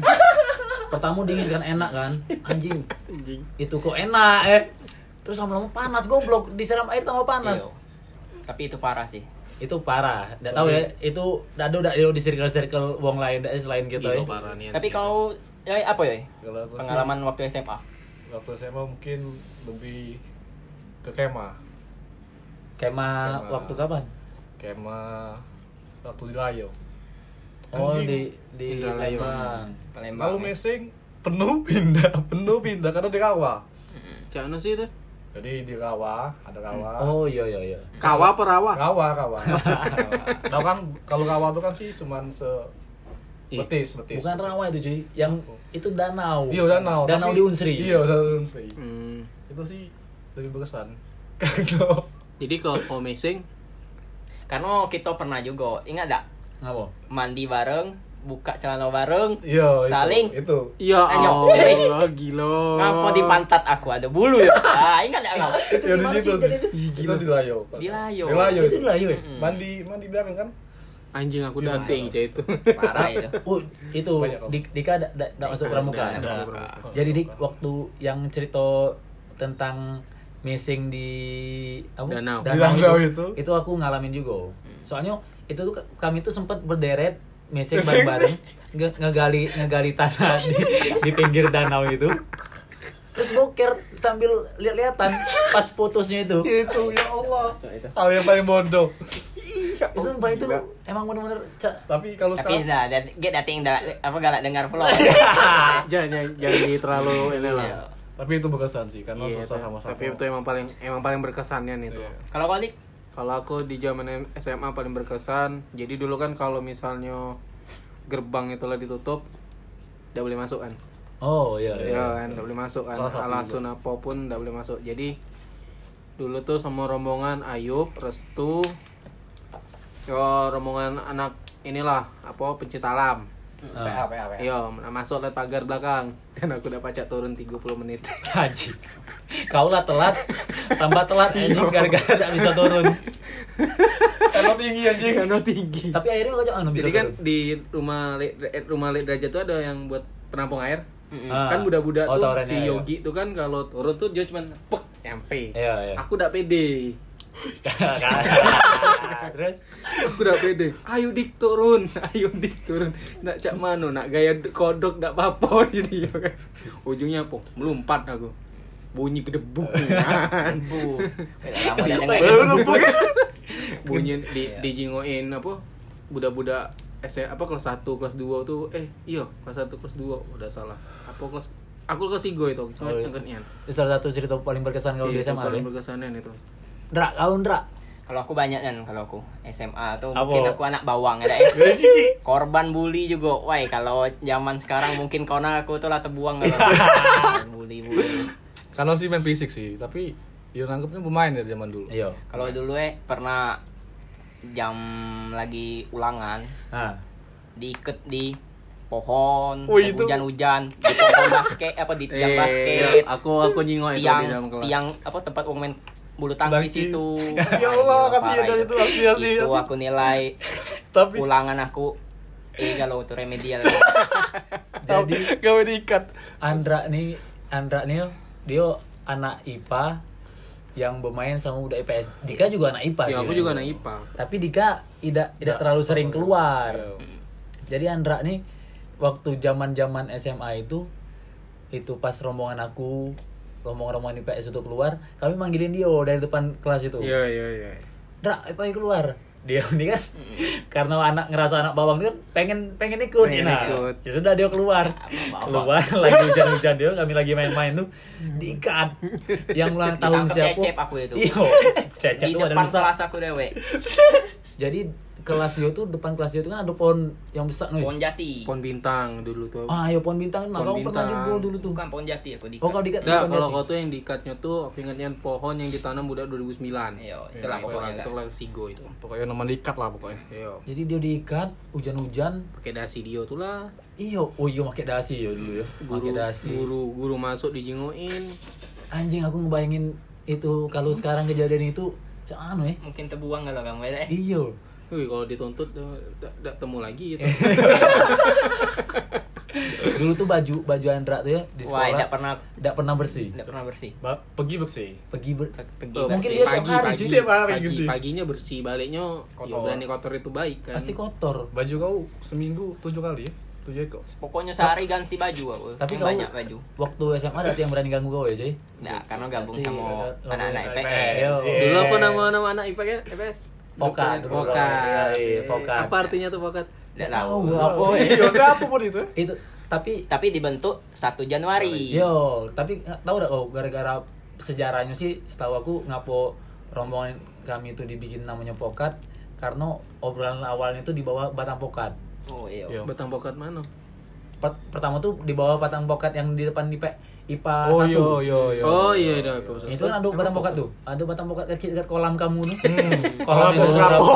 Speaker 1: Pertama dingin kan enak kan. Anjing.
Speaker 3: Anjing.
Speaker 1: Itu kok enak eh. Terus lama-lama panas goblok, disiram air tambah panas.
Speaker 2: Iya. Tapi itu parah sih.
Speaker 1: Itu parah. Enggak tahu ya, itu dado udah di circle-circle wong lain dah selain
Speaker 3: Gilo
Speaker 1: ya.
Speaker 3: parah nih.
Speaker 2: Tapi kau ya apa ya?
Speaker 4: Kalau sih-
Speaker 2: Pengalaman waktu SMA.
Speaker 4: Waktu SMA mungkin lebih ke kemah.
Speaker 1: Kemah
Speaker 4: Kemah.
Speaker 1: waktu kapan?
Speaker 4: Kemah waktu di Layo.
Speaker 1: Oh
Speaker 4: Anjing.
Speaker 1: di di. Palembang.
Speaker 2: Palembang.
Speaker 4: Kalau
Speaker 2: ya.
Speaker 4: mesing penuh pindah, <laughs> penuh pindah karena di rawa.
Speaker 3: Cak Anu sih itu?
Speaker 4: Jadi di rawa, ada rawa.
Speaker 1: Oh iya iya iya.
Speaker 3: Kawa apa rawa?
Speaker 4: Rawa, rawa. <laughs> Tahu kan kalau rawa itu kan sih cuman se
Speaker 3: Ih,
Speaker 4: betis, betis.
Speaker 1: Bukan rawa itu cuy, yang itu danau.
Speaker 4: Iya danau.
Speaker 1: Danau
Speaker 4: tapi-
Speaker 1: di Unsri.
Speaker 4: Iya danau di Unsri.
Speaker 3: Hmm.
Speaker 4: Itu sih lebih berkesan. <laughs> Kalau
Speaker 3: Jadi kalau <coughs> kalau mesing
Speaker 2: Karena kita pernah juga, ingat gak?
Speaker 1: Ngapa?
Speaker 2: Mandi bareng, buka celana bareng,
Speaker 4: iya itu,
Speaker 2: Saling.
Speaker 4: itu.
Speaker 3: Iya
Speaker 2: Anyok.
Speaker 3: Allah, <laughs> gila.
Speaker 2: ngapa di pantat aku ada bulu ya? Ah, ingat gak kau?
Speaker 4: Ya di situ.
Speaker 1: itu?
Speaker 4: Itu di Layo.
Speaker 2: Di Layo.
Speaker 4: Di Layo
Speaker 1: Itu
Speaker 4: itu.
Speaker 1: di Layo ya?
Speaker 4: Mandi mandi belakang kan?
Speaker 3: Anjing aku
Speaker 4: Iya.
Speaker 3: dating cah itu.
Speaker 2: Parah itu. <laughs>
Speaker 1: Oh, itu. Dik- Dika ada masuk pramuka.
Speaker 2: Ada.
Speaker 1: Jadi Dik waktu yang cerita tentang missing di apa?
Speaker 3: Danau.
Speaker 4: Di danau itu.
Speaker 1: Itu aku ngalamin juga. Soalnya itu tuh kami tuh sempat berderet missing bareng-bareng nge- ngegali ngegali tanah di, di pinggir danau itu. Terus boker sambil lihat-lihatan pas putusnya itu.
Speaker 4: itu ya Allah. Hal yang paling bodoh.
Speaker 1: Itu sumpah itu emang bener-bener
Speaker 4: Tapi kalau
Speaker 2: Tapi dah, get dating dah, apa galak dengar vlog. <laughs>
Speaker 3: jangan jangan jangan di terlalu ini
Speaker 2: Iya.
Speaker 3: lah.
Speaker 4: Tapi itu berkesan sih karena
Speaker 3: Iya,
Speaker 4: susah sama-sama.
Speaker 3: tapi itu emang paling emang paling berkesannya nih tuh.
Speaker 4: Iya.
Speaker 2: Kalau kau Dik?
Speaker 3: Kalau aku di zaman SMA paling berkesan, jadi dulu kan kalau misalnya gerbang itu lah ditutup, tidak boleh masuk kan?
Speaker 1: Oh iya
Speaker 3: Iya
Speaker 1: iya.
Speaker 3: kan, tidak boleh masuk kan. Alasan apa pun tidak boleh masuk. Jadi dulu tuh sama rombongan Ayub, Restu, yo rombongan anak inilah apa pencinta alam.
Speaker 1: Ah.
Speaker 3: Iya, nah, masuk lewat pagar belakang <laughs> dan aku udah pacak turun 30 menit. <laughs>
Speaker 1: Haji. Kau lah telat, tambah telat anjing gara-gara tak bisa turun.
Speaker 4: Kalau tinggi anjing.
Speaker 3: Karena tinggi.
Speaker 1: Tapi akhirnya kok jangan bisa
Speaker 3: Jadi kan
Speaker 1: turun.
Speaker 3: di rumah Le- eh, rumah Le derajat tuh ada yang buat penampung air.
Speaker 2: Mm-mm.
Speaker 1: Ah.
Speaker 3: Kan budak-budak
Speaker 1: Oh,
Speaker 3: tuh si
Speaker 1: ya.
Speaker 3: Yogi tuh kan kalau turun tuh dia cuman pek nyampe.
Speaker 1: Iya, iya.
Speaker 3: Aku udah pede. <laughs>
Speaker 1: Terus
Speaker 3: Aku udah pede. Ayo dik turun, <laughs> ayo dik turun. Nak cak mano, nak gaya kodok nak apa jadi <laughs> ya kan. Ujungnya apa? Melompat aku. Bunyi kedebuk kan. Bunyi di dijingoin apa? Budak-budak S apa kelas 1, kelas 2 tuh eh iya kelas 1 kelas 2 udah salah. Apa kelas aku kelas 3 itu,
Speaker 1: Oh, iya. salah satu cerita paling berkesan kau di
Speaker 3: Iya,
Speaker 1: SMA.
Speaker 3: paling
Speaker 1: deh.
Speaker 3: berkesanan itu.
Speaker 1: Ndra, kau Ndra.
Speaker 2: Kalau aku banyak kan kalau aku SMA tuh
Speaker 1: Apa?
Speaker 2: mungkin aku anak bawang ya. eh. <laughs> Korban bully juga. Wah, kalau zaman sekarang mungkin kona aku tuh lah terbuang <laughs> kalau bully bully.
Speaker 4: Kalau sih main fisik sih, tapi ya nangkepnya pemain dari zaman dulu.
Speaker 1: Iya.
Speaker 2: Kalau dulu eh pernah jam lagi ulangan
Speaker 1: Nah,
Speaker 2: diikat di pohon
Speaker 4: Oh, itu.
Speaker 2: hujan-hujan di pohon basket apa di tiang
Speaker 3: Eh,
Speaker 2: basket
Speaker 3: aku aku nyingok itu
Speaker 2: tiang
Speaker 3: di dalam kelas.
Speaker 2: tiang apa tempat uang main bulu tangkis itu <laughs>
Speaker 4: Ya Allah,
Speaker 2: Wah,
Speaker 4: kasihan
Speaker 2: parah
Speaker 4: dari itu, asli, asli,
Speaker 2: itu
Speaker 4: asli.
Speaker 2: aku nilai
Speaker 4: Tapi
Speaker 2: ulangan aku eh kalau itu remedial <laughs>
Speaker 1: jadi
Speaker 4: gawe diikat.
Speaker 1: Andra nih, Andra nih dia anak IPA yang bermain sama udah IPS. Dika juga anak IPA
Speaker 3: Ya
Speaker 1: sih.
Speaker 3: aku juga anak IPA.
Speaker 1: Tapi Dika tidak tidak terlalu sering keluar.
Speaker 4: Iya.
Speaker 1: Jadi Andra nih waktu zaman-zaman SMA itu itu pas rombongan aku rombongan-rombongan IPS itu keluar, kami manggilin dia dari depan kelas itu.
Speaker 3: Iya iya iya.
Speaker 1: Dra, apa yang keluar? Dia <laughs> ini kan karena anak ngerasa anak bawang kan pengen pengen ikut.
Speaker 3: Pengen
Speaker 1: nah,
Speaker 3: ikut.
Speaker 1: ya sudah dia keluar.
Speaker 2: bawang.
Speaker 1: keluar <laughs> lagi hujan-hujan dia kami lagi main-main tuh diikat. Yang ulang tahun siapa?
Speaker 2: cecep aku itu.
Speaker 1: Iya. <laughs> Cecep
Speaker 2: di depan kelas aku dewe
Speaker 1: Jadi kelas dia tuh depan kelas dia tuh kan ada pohon yang besar nih.
Speaker 2: pohon jati
Speaker 3: Pohon bintang dulu tuh.
Speaker 1: Ah, ayo pohon bintang. Nah,
Speaker 3: Pohon
Speaker 1: kamu pernah
Speaker 3: bintang.
Speaker 1: juga dulu tuh.
Speaker 2: bukan pohon jati aku di
Speaker 1: Oh, kau diikat di
Speaker 3: Nah, kalau
Speaker 1: jati?
Speaker 3: kau tuh yang diikatnya tuh, aku ingatnya pohon yang ditanam budak 2009.
Speaker 2: Iya,
Speaker 3: itu
Speaker 2: itulah
Speaker 3: lah
Speaker 2: pokoknya
Speaker 3: itu
Speaker 2: lah.
Speaker 3: sigo itu.
Speaker 4: Pokoknya nama diikat lah pokoknya.
Speaker 3: Iya.
Speaker 1: Jadi dia diikat hujan-hujan.
Speaker 3: Pakai dasi dio tuh lah.
Speaker 1: Iyo, oh iya pakai dasi ya dulu ya.
Speaker 3: Guru,
Speaker 1: Pakai dasi.
Speaker 3: guru guru masuk dijingoin.
Speaker 1: Anjing aku ngebayangin itu kalau sekarang kejadian itu cak anu ya.
Speaker 2: mungkin terbuang kalau kamu ya eh.
Speaker 3: Wih, kalau dituntut tidak temu lagi itu. <laughs>
Speaker 1: Dulu tuh baju baju Andra tuh ya di
Speaker 2: wah
Speaker 1: sekolah
Speaker 2: tidak pernah
Speaker 1: tidak pernah bersih.
Speaker 2: tidak pernah bersih
Speaker 4: Ba pergi bersih.
Speaker 1: Pergi ber
Speaker 2: pergi
Speaker 3: Oh,
Speaker 1: Mungkin
Speaker 2: bersih.
Speaker 1: dia tiap
Speaker 3: pagi,
Speaker 1: hari,
Speaker 3: pagi,
Speaker 1: cuy.
Speaker 4: Tiap hari
Speaker 3: pagi,
Speaker 4: gitu.
Speaker 3: paginya bersih, baliknya ya
Speaker 2: Kotor.
Speaker 3: berani kotor itu baik kan.
Speaker 1: pasti kotor.
Speaker 4: Baju kau seminggu tujuh kali ya? Tujuh ekor.
Speaker 2: pokoknya sehari ganti baju aku
Speaker 1: Tapi kau
Speaker 2: banyak baju
Speaker 1: waktu SMA ada yang berani ganggu kau ya, cuy?
Speaker 2: nah karena gabung
Speaker 1: Iya,
Speaker 2: sama anak-anak IPS.
Speaker 3: Dulu apa nama-nama anak ya? IPS?
Speaker 1: Pokat,
Speaker 3: Pokat.
Speaker 1: Pokat. Iya, Pokat.
Speaker 3: Apa artinya tuh pokat?
Speaker 2: tidak
Speaker 1: Tahu apa ya.
Speaker 4: Iya, siapa pun itu.
Speaker 1: Itu tapi
Speaker 2: tapi dibentuk 1 Januari
Speaker 1: Yo, tapi nggak tahu dah oh gara-gara sejarahnya sih setahu aku ngapo rombongan kami itu dibikin namanya pokat karena obrolan awalnya itu di bawah batang pokat.
Speaker 2: oh iya
Speaker 4: Iya.
Speaker 3: Batang pokat mana?
Speaker 1: Per- pertama tuh di bawah batang pokat yang di depan IPA IPA
Speaker 4: Oh
Speaker 1: 1.
Speaker 4: iya iya iya.
Speaker 3: Oh iya, iya.
Speaker 1: Itu kan ada batang pokat tuh. Ada batang pokat kecil dekat kolam kamu tuh.
Speaker 4: Hmm. <laughs>
Speaker 1: Kolam yang
Speaker 4: kenapa?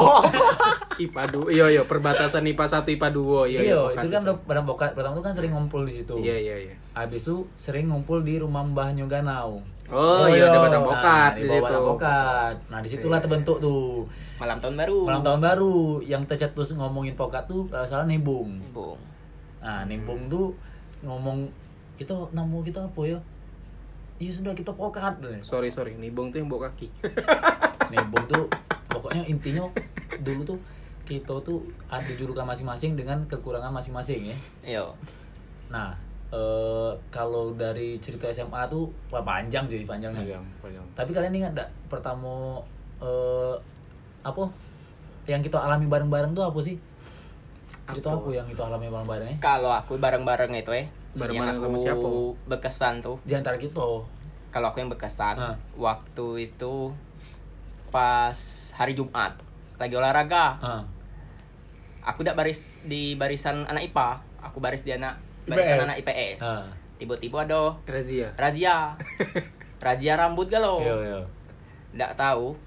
Speaker 3: IPA 2. Iya iya, perbatasan IPA 1 IPA 2. Iya
Speaker 1: Iya,
Speaker 3: pokat
Speaker 1: itu kan ada batang pokat. Pertama tuh kan sering ngumpul di situ.
Speaker 3: Iya iya iya.
Speaker 1: Habis itu sering ngumpul di rumah Mbah Nyoganau.
Speaker 3: Oh, iya ada batang pokat
Speaker 1: nah,
Speaker 3: di situ.
Speaker 1: Batang pokat. Nah, di situlah terbentuk tuh.
Speaker 2: malam tahun baru
Speaker 1: Malam tahun baru yang tercetus ngomongin pokat tuh kalau salah nimbung.
Speaker 2: Bung.
Speaker 1: Nah, nimbung tuh ngomong kita nama kita apa ya? Iya sudah kita pokat.
Speaker 3: Sorry sorry, nibong tuh yang bawa kaki. <laughs>
Speaker 1: Nimbung tuh pokoknya intinya dulu tuh kita tuh ada julukan masing-masing dengan kekurangan masing-masing ya.
Speaker 2: Iya.
Speaker 1: Nah, eh, kalau dari cerita SMA tuh wah panjang cuy panjangnya.
Speaker 4: Panjang, panjang.
Speaker 1: Tapi kalian ingat enggak pertama eh apa yang kita alami bareng-bareng tuh apa sih? Cerita
Speaker 3: Apa?
Speaker 1: apa yang kita alami bareng-bareng ya?
Speaker 2: Kalau aku bareng-bareng itu eh
Speaker 3: Bareng-bareng
Speaker 2: yang
Speaker 3: sama
Speaker 2: aku
Speaker 3: siapa?
Speaker 2: berkesan tuh.
Speaker 1: Di antara kita.
Speaker 2: Kalau aku yang berkesan
Speaker 1: Ah.
Speaker 2: waktu itu pas hari Jumat lagi olahraga.
Speaker 1: Ah.
Speaker 2: Aku udah baris di barisan anak IPA. Aku baris di anak barisan
Speaker 4: IPS.
Speaker 2: anak IPS.
Speaker 1: Ah.
Speaker 2: Tiba-tiba ada
Speaker 3: Razia.
Speaker 2: razia. <laughs> razia rambut galau.
Speaker 1: Iya, iya.
Speaker 2: Nggak tahu.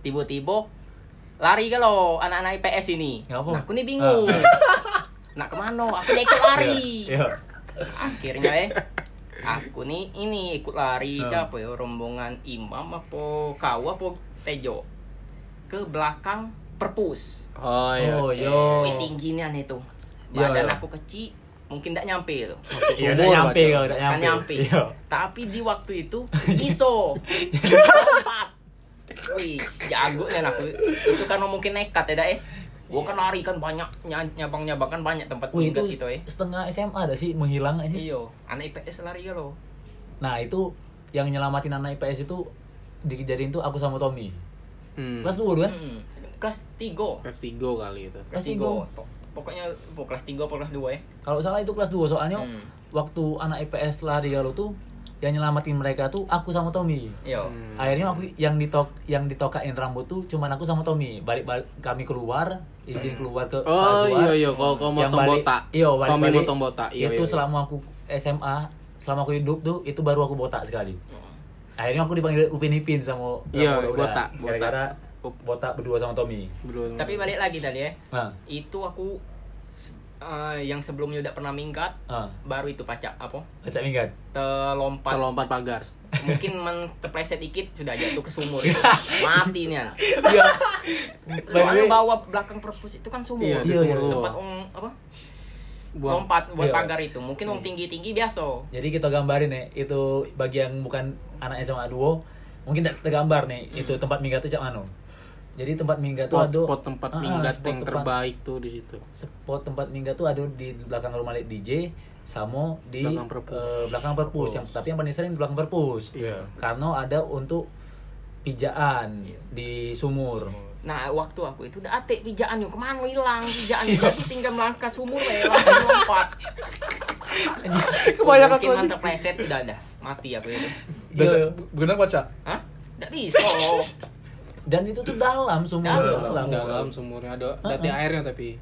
Speaker 2: Tiba-tiba lari galau anak-anak IPS ini. Nah, aku nih bingung. <laughs> Nak ke mana? Aku ikut lari.
Speaker 1: Iya.
Speaker 2: Akhirnya eh aku nih ini ikut lari
Speaker 1: Ah.
Speaker 2: siapa ya rombongan imam apa kau apa tejo ke belakang perpus
Speaker 3: Oh iya.
Speaker 1: Oh,
Speaker 3: oke.
Speaker 1: yo.
Speaker 2: Wih tingginya itu
Speaker 1: Iya,
Speaker 2: badan
Speaker 1: iya.
Speaker 2: aku kecil mungkin tidak nyampe itu <laughs>
Speaker 1: Iya, udah nyampe kau, udah
Speaker 2: kan
Speaker 1: nyampe.
Speaker 2: nyampe
Speaker 1: Iya.
Speaker 2: tapi di waktu itu iso <laughs> wih jagonya aku itu kan mungkin nekat ya dah eh gua kan lari kan banyak nyabang nyabang kan banyak tempat
Speaker 1: Wih, itu
Speaker 2: gitu eh
Speaker 1: setengah SMA ada sih menghilang aja.
Speaker 2: iyo anak IPS lari ya lo
Speaker 1: Nah, itu yang nyelamatin anak IPS itu dijadiin tuh aku sama Tommy.
Speaker 3: Hmm.
Speaker 1: Kelas 2 kan?
Speaker 2: Hmm, kelas 3
Speaker 3: Kelas tiga kali itu.
Speaker 2: kelas
Speaker 1: Kelas
Speaker 2: 3
Speaker 1: tiga.
Speaker 2: pokoknya pokok kelas 3 atau kelas 2 ya
Speaker 1: Kalau salah itu kelas 2 soalnya
Speaker 2: Hmm.
Speaker 1: waktu anak IPS lari kalau tuh yang nyelamatin mereka tuh aku sama Tommy.
Speaker 2: iyo
Speaker 3: Hmm.
Speaker 1: Akhirnya aku yang ditok yang ditokain rambut tuh cuman aku sama Tommy. Balik-balik kami keluar, izin keluar ke
Speaker 3: Oh
Speaker 1: Azwar.
Speaker 3: iya iya, kau
Speaker 1: Yang
Speaker 3: motong
Speaker 1: balik-
Speaker 3: botak.
Speaker 1: Iya,
Speaker 3: Tommy
Speaker 1: balik-balik.
Speaker 3: motong botak. Iya,
Speaker 1: itu
Speaker 3: iya,
Speaker 1: selama aku SMA, selama aku hidup tuh itu baru aku botak sekali.
Speaker 2: Hmm.
Speaker 1: Akhirnya aku dipanggil Upin Ipin sama
Speaker 3: Iya,
Speaker 1: sama udah.
Speaker 3: botak, botak.
Speaker 1: Gara-gara botak berdua sama Tommy.
Speaker 3: Berdua.
Speaker 2: tapi balik lagi tadi ya
Speaker 1: Nah,
Speaker 2: itu aku eh, yang sebelumnya udah pernah minggat
Speaker 1: ah,
Speaker 2: baru itu pacak apa
Speaker 1: baca minggat.
Speaker 2: terlompat
Speaker 3: terlompat pagar.
Speaker 2: mungkin men terpleset dikit sudah jatuh ke sumur <laughs> mati nih an
Speaker 1: Iya.
Speaker 2: soalnya bawa belakang perpus itu kan sumur
Speaker 3: Iya,
Speaker 1: Iya, iya.
Speaker 2: tempat um, apa
Speaker 3: Buang.
Speaker 2: lompat buat
Speaker 1: Iya.
Speaker 2: pagar itu mungkin um tinggi tinggi biasa
Speaker 1: Jadi kita gambarin ya, itu bagi yang bukan anak SMA duo, mungkin tidak tergambar nih, itu tempat minggat itu cak mano. Jadi tempat minggat tuh ada
Speaker 3: spot tempat
Speaker 1: Ah,
Speaker 3: minggat
Speaker 1: spot
Speaker 3: yang
Speaker 1: tempat-
Speaker 3: terbaik tuh di situ.
Speaker 1: Spot tempat minggat tuh ada di belakang rumah DJ sama di
Speaker 3: Belakang perpus.
Speaker 1: eh, belakang perpus. Yang tapi yang paling sering di belakang perpus.
Speaker 3: Iya.
Speaker 1: Karena ada untuk pijaan
Speaker 2: Iya.
Speaker 1: di sumur.
Speaker 2: nah waktu aku itu udah atik pijaan yuk ke mana hilang pijaan tapi <laughs> tinggal melangkah sumur ya langsung lompat <laughs>
Speaker 3: Kebanyakan
Speaker 2: mungkin
Speaker 3: kau-
Speaker 2: man terpleset udah ada mati aku itu
Speaker 1: Iya.
Speaker 4: benar baca
Speaker 2: hah tidak bisa <laughs>
Speaker 1: Dan itu tuh dalam sumur
Speaker 2: Dalam.
Speaker 1: dalam.
Speaker 3: Dalam sumurnya ada dati airnya tapi.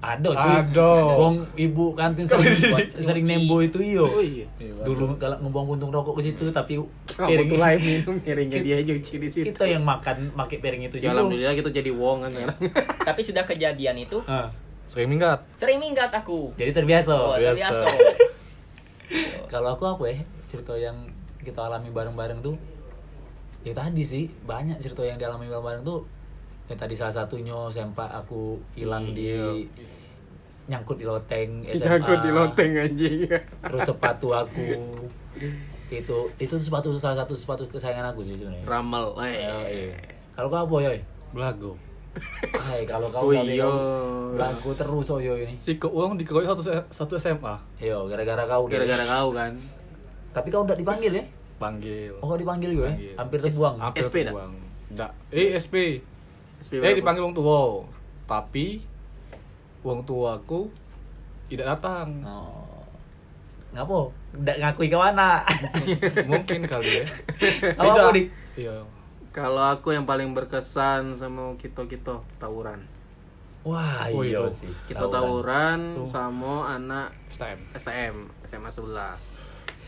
Speaker 1: Ada cuy.
Speaker 4: Ada.
Speaker 1: Wong ibu kantin sering sering nembo itu iyo.
Speaker 3: Oh iya.
Speaker 1: Dulu kalau ngebuang puntung rokok ke situ tapi
Speaker 3: Kamu
Speaker 1: piring
Speaker 3: lain minum piringnya dia nyuci di situ.
Speaker 1: kita yang makan pakai piring itu
Speaker 3: Ya
Speaker 1: juga.
Speaker 3: alhamdulillah kita jadi wong kan sekarang. <laughs>
Speaker 2: tapi sudah kejadian itu
Speaker 4: sering minggat
Speaker 2: sering minggat aku
Speaker 1: jadi terbiasa.
Speaker 2: oh,
Speaker 4: biasa.
Speaker 2: terbiasa <laughs>
Speaker 1: Kalau aku apa ya cerita yang kita alami bareng-bareng tuh ya tadi sih banyak cerita yang dialami bareng-bareng tuh ya tadi salah satunya sempat aku hilang di nyangkut di loteng SMA
Speaker 3: Nyangkut di loteng anjing.
Speaker 1: terus sepatu aku itu itu sepatu salah satu sepatu kesayangan aku sih sebenarnya
Speaker 3: Ramal. Eh.
Speaker 1: iya. kalau kau apa ya
Speaker 4: belagu
Speaker 1: Hai, kalau kau
Speaker 3: Oh, iya.
Speaker 1: lagu terus oh yo ini
Speaker 4: si ke uang dikeroyok satu satu SMA
Speaker 1: yo gara-gara kau.
Speaker 3: Gara-gara kau kan.
Speaker 1: tapi kau udah dipanggil ya
Speaker 4: panggil
Speaker 1: oh dipanggil gue
Speaker 4: Panggil.
Speaker 1: hampir terbuang.
Speaker 4: Hampir
Speaker 3: SP
Speaker 4: terbuang. Nggak. eh SP
Speaker 3: SP
Speaker 4: eh dipanggil wong tua tapi wong tuaku tidak datang.
Speaker 1: Oh. Ngapo? Nggak ngakui ke mana?
Speaker 4: Mungkin kali ya. <laughs>
Speaker 1: Apa Dik?
Speaker 4: iya.
Speaker 3: Kalau aku yang paling berkesan sama kita kita tawuran.
Speaker 1: wah
Speaker 4: Oh,
Speaker 1: iya
Speaker 4: itu.
Speaker 1: sih.
Speaker 3: Kita tawuran.
Speaker 4: Tuh.
Speaker 3: sama anak
Speaker 4: STM
Speaker 3: STM SMA sebelah.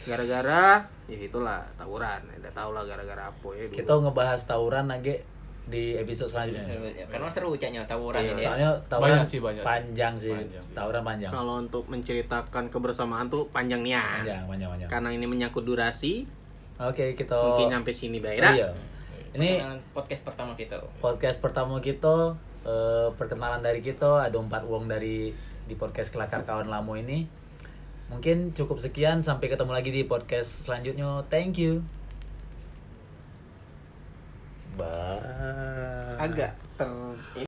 Speaker 3: Gara-gara ya itulah tawuran. Udah tau lah gara-gara apa ya dulu.
Speaker 1: kita ngebahas tawuran lagi di episode selanjutnya
Speaker 2: karena seru caknya tawuran
Speaker 3: Iya,
Speaker 2: ini ya.
Speaker 1: soalnya tawuran
Speaker 4: Banyak sih, banyak sih.
Speaker 1: panjang sih
Speaker 4: Panjang.
Speaker 1: tawuran panjang
Speaker 3: Kalau untuk menceritakan kebersamaan tuh panjang nian.
Speaker 1: panjang panjang panjang
Speaker 3: Karena ini menyangkut durasi,
Speaker 1: oke kita
Speaker 3: mungkin nyampe sini
Speaker 1: Oh,
Speaker 3: Baira.
Speaker 1: iya. ini
Speaker 2: podcast pertama kita
Speaker 1: podcast pertama kita eh, perkenalan dari kita ada empat uang dari di podcast kelakar kawan lamo ini mungkin cukup sekian sampai ketemu lagi di podcast selanjutnya. Thank you. Bye.
Speaker 3: Agak ter